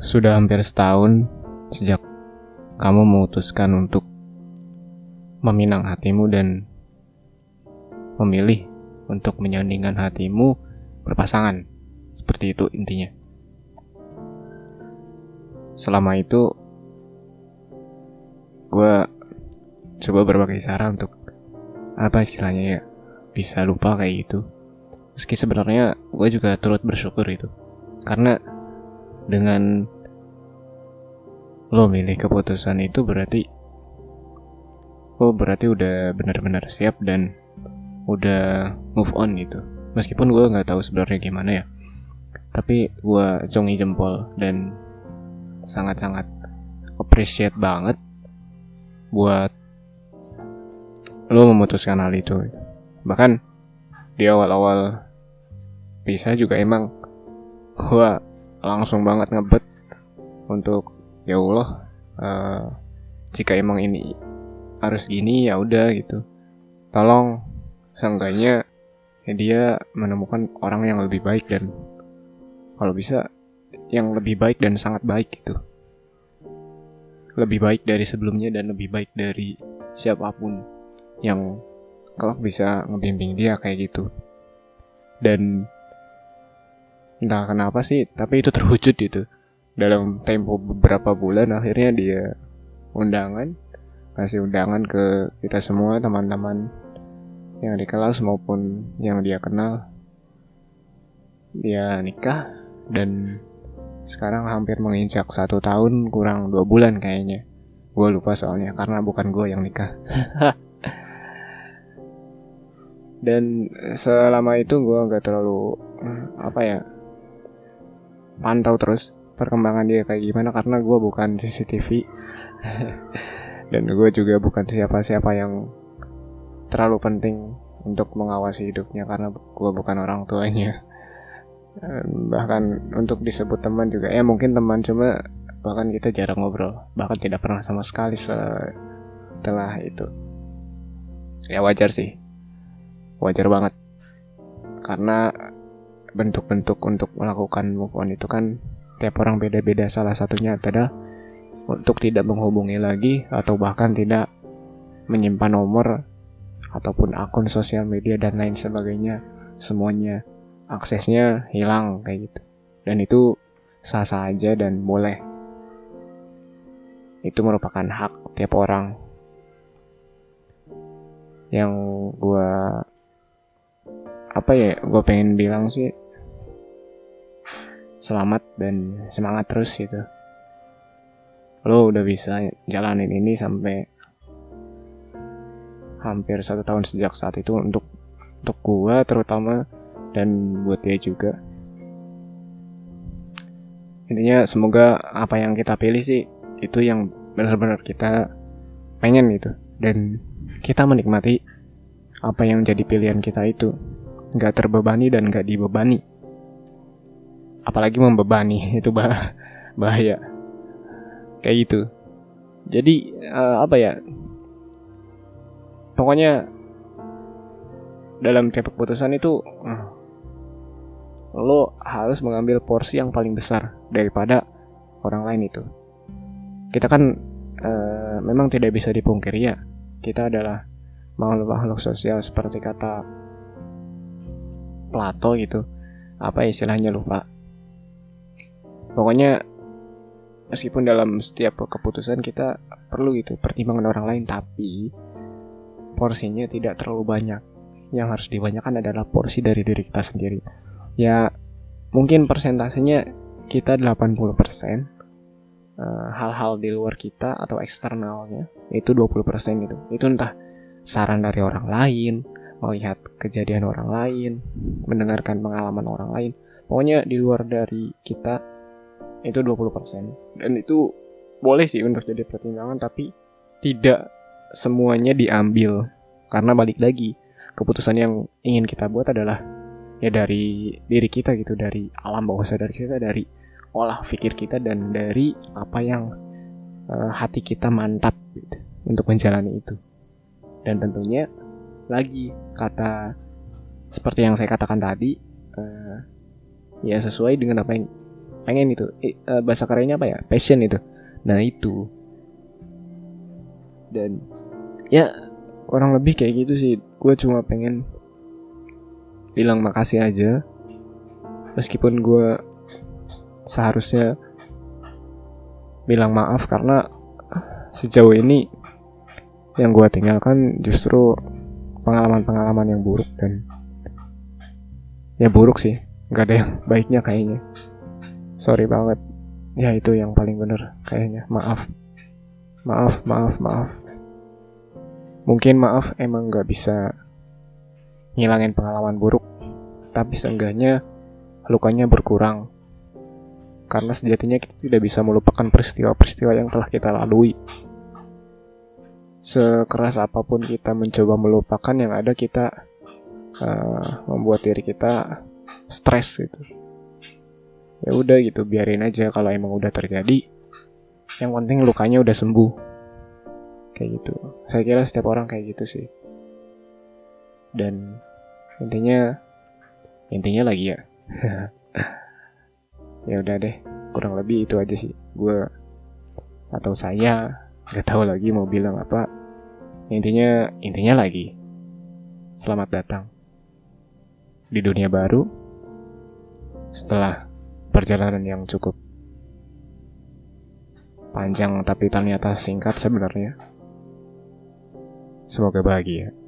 Sudah hampir setahun sejak kamu memutuskan untuk meminang hatimu dan memilih untuk menyandingkan hatimu berpasangan. Seperti itu intinya. Selama itu, gue coba berbagai cara untuk apa istilahnya ya bisa lupa kayak gitu. Meski sebenarnya gue juga turut bersyukur itu. Karena dengan lo milih keputusan itu berarti lo berarti udah benar-benar siap dan udah move on gitu. Meskipun gue nggak tahu sebenarnya gimana ya tapi gue congi jempol dan sangat-sangat appreciate banget buat lo memutuskan hal itu. Bahkan di awal-awal bisa juga emang gue langsung banget ngebet untuk ya Allah uh, jika emang ini harus gini ya udah gitu. Tolong seenggaknya ya dia menemukan orang yang lebih baik dan kalau bisa yang lebih baik dan sangat baik gitu. Lebih baik dari sebelumnya dan lebih baik dari siapa pun yang kelak bisa ngebimbing dia kayak gitu. Dan entah kenapa sih tapi itu terwujud gitu dalam tempo beberapa bulan akhirnya dia undangan kasih undangan ke kita semua teman-teman yang di kelas maupun yang dia kenal. Dia nikah dan sekarang hampir menginjak satu tahun kurang dua bulan kayaknya. Gue lupa soalnya karena bukan gue yang nikah. Dan selama itu gue nggak terlalu apa ya pantau terus perkembangan dia kayak gimana karena gue bukan CCTV dan gue juga bukan siapa-siapa yang terlalu penting untuk mengawasi hidupnya karena gue bukan orang tuanya. Bahkan untuk disebut teman juga ya mungkin teman cuma bahkan kita jarang ngobrol. Bahkan tidak pernah sama sekali setelah itu. Ya wajar sih. Wajar banget. Karena bentuk-bentuk untuk melakukan move on itu kan Tiap orang beda-beda. Salah satunya adalah untuk tidak menghubungi lagi atau bahkan tidak menyimpan nomor ataupun akun sosial media dan lain sebagainya. Semuanya aksesnya hilang kayak gitu. Dan itu sah sah aja dan boleh. Itu merupakan hak tiap orang. Yang gue apa ya gue pengen bilang sih selamat dan semangat terus gitu. Lo udah bisa jalanin ini sampai hampir satu tahun sejak saat itu untuk untuk gua terutama dan buat dia juga. Intinya semoga apa yang kita pilih sih itu yang benar-benar kita pengen gitu. Dan kita menikmati apa yang jadi pilihan kita itu. Nggak terbebani dan nggak dibebani apalagi membebani itu bah bahaya. Kayak gitu. Jadi uh, apa ya? Pokoknya dalam tiap keputusan itu uh, lo harus mengambil porsi yang paling besar daripada orang lain itu. Kita kan uh, memang tidak bisa dipungkiri ya kita adalah makhluk-makhluk sosial seperti kata Plato gitu. Apa istilahnya lupa pokoknya meskipun dalam setiap keputusan kita perlu gitu pertimbangan orang lain tapi porsinya tidak terlalu banyak. Yang harus dibanyakan adalah porsi dari diri kita sendiri. Ya mungkin persentasenya kita 80% eh, hal-hal di luar kita atau eksternalnya itu 20% gitu. Itu entah saran dari orang lain melihat kejadian orang lain mendengarkan pengalaman orang lain. Pokoknya di luar dari kita itu 20% dan itu boleh sih untuk jadi pertimbangan tapi tidak semuanya diambil. Karena balik lagi keputusan yang ingin kita buat adalah ya dari diri kita gitu dari alam bawah sadar kita dari olah pikir kita dan dari apa yang uh, hati kita mantap gitu, untuk menjalani itu. Dan tentunya lagi kata seperti yang saya katakan tadi uh, ya sesuai dengan apa yang pengen itu. Eh, bahasa kerennya apa ya? Passion itu. Nah itu. Dan ya kurang lebih kayak gitu sih. Gue cuma pengen bilang makasih aja. Meskipun gue seharusnya bilang maaf karena sejauh ini yang gue tinggalkan justru pengalaman-pengalaman yang buruk dan ya buruk sih. Nggak ada yang baiknya kayaknya sorry banget. Ya itu yang paling bener kayaknya. Maaf. Maaf maaf maaf. Mungkin maaf emang nggak bisa ngilangin pengalaman buruk tapi seenggaknya lukanya berkurang. Karena sejatinya kita tidak bisa melupakan peristiwa-peristiwa yang telah kita lalui. Sekeras apa pun kita mencoba melupakan yang ada kita uh, membuat diri kita stres gitu. Ya udah gitu, biarin aja kalau emang udah terjadi. Yang penting lukanya udah sembuh. Kayak gitu. Saya kira setiap orang kayak gitu sih. Dan intinya intinya lagi ya. ya udah deh kurang lebih itu aja sih gue atau saya nggak tahu lagi mau bilang apa intinya intinya lagi selamat datang di dunia baru setelah perjalanan yang cukup panjang tapi ternyata singkat sebenarnya. Semoga bahagia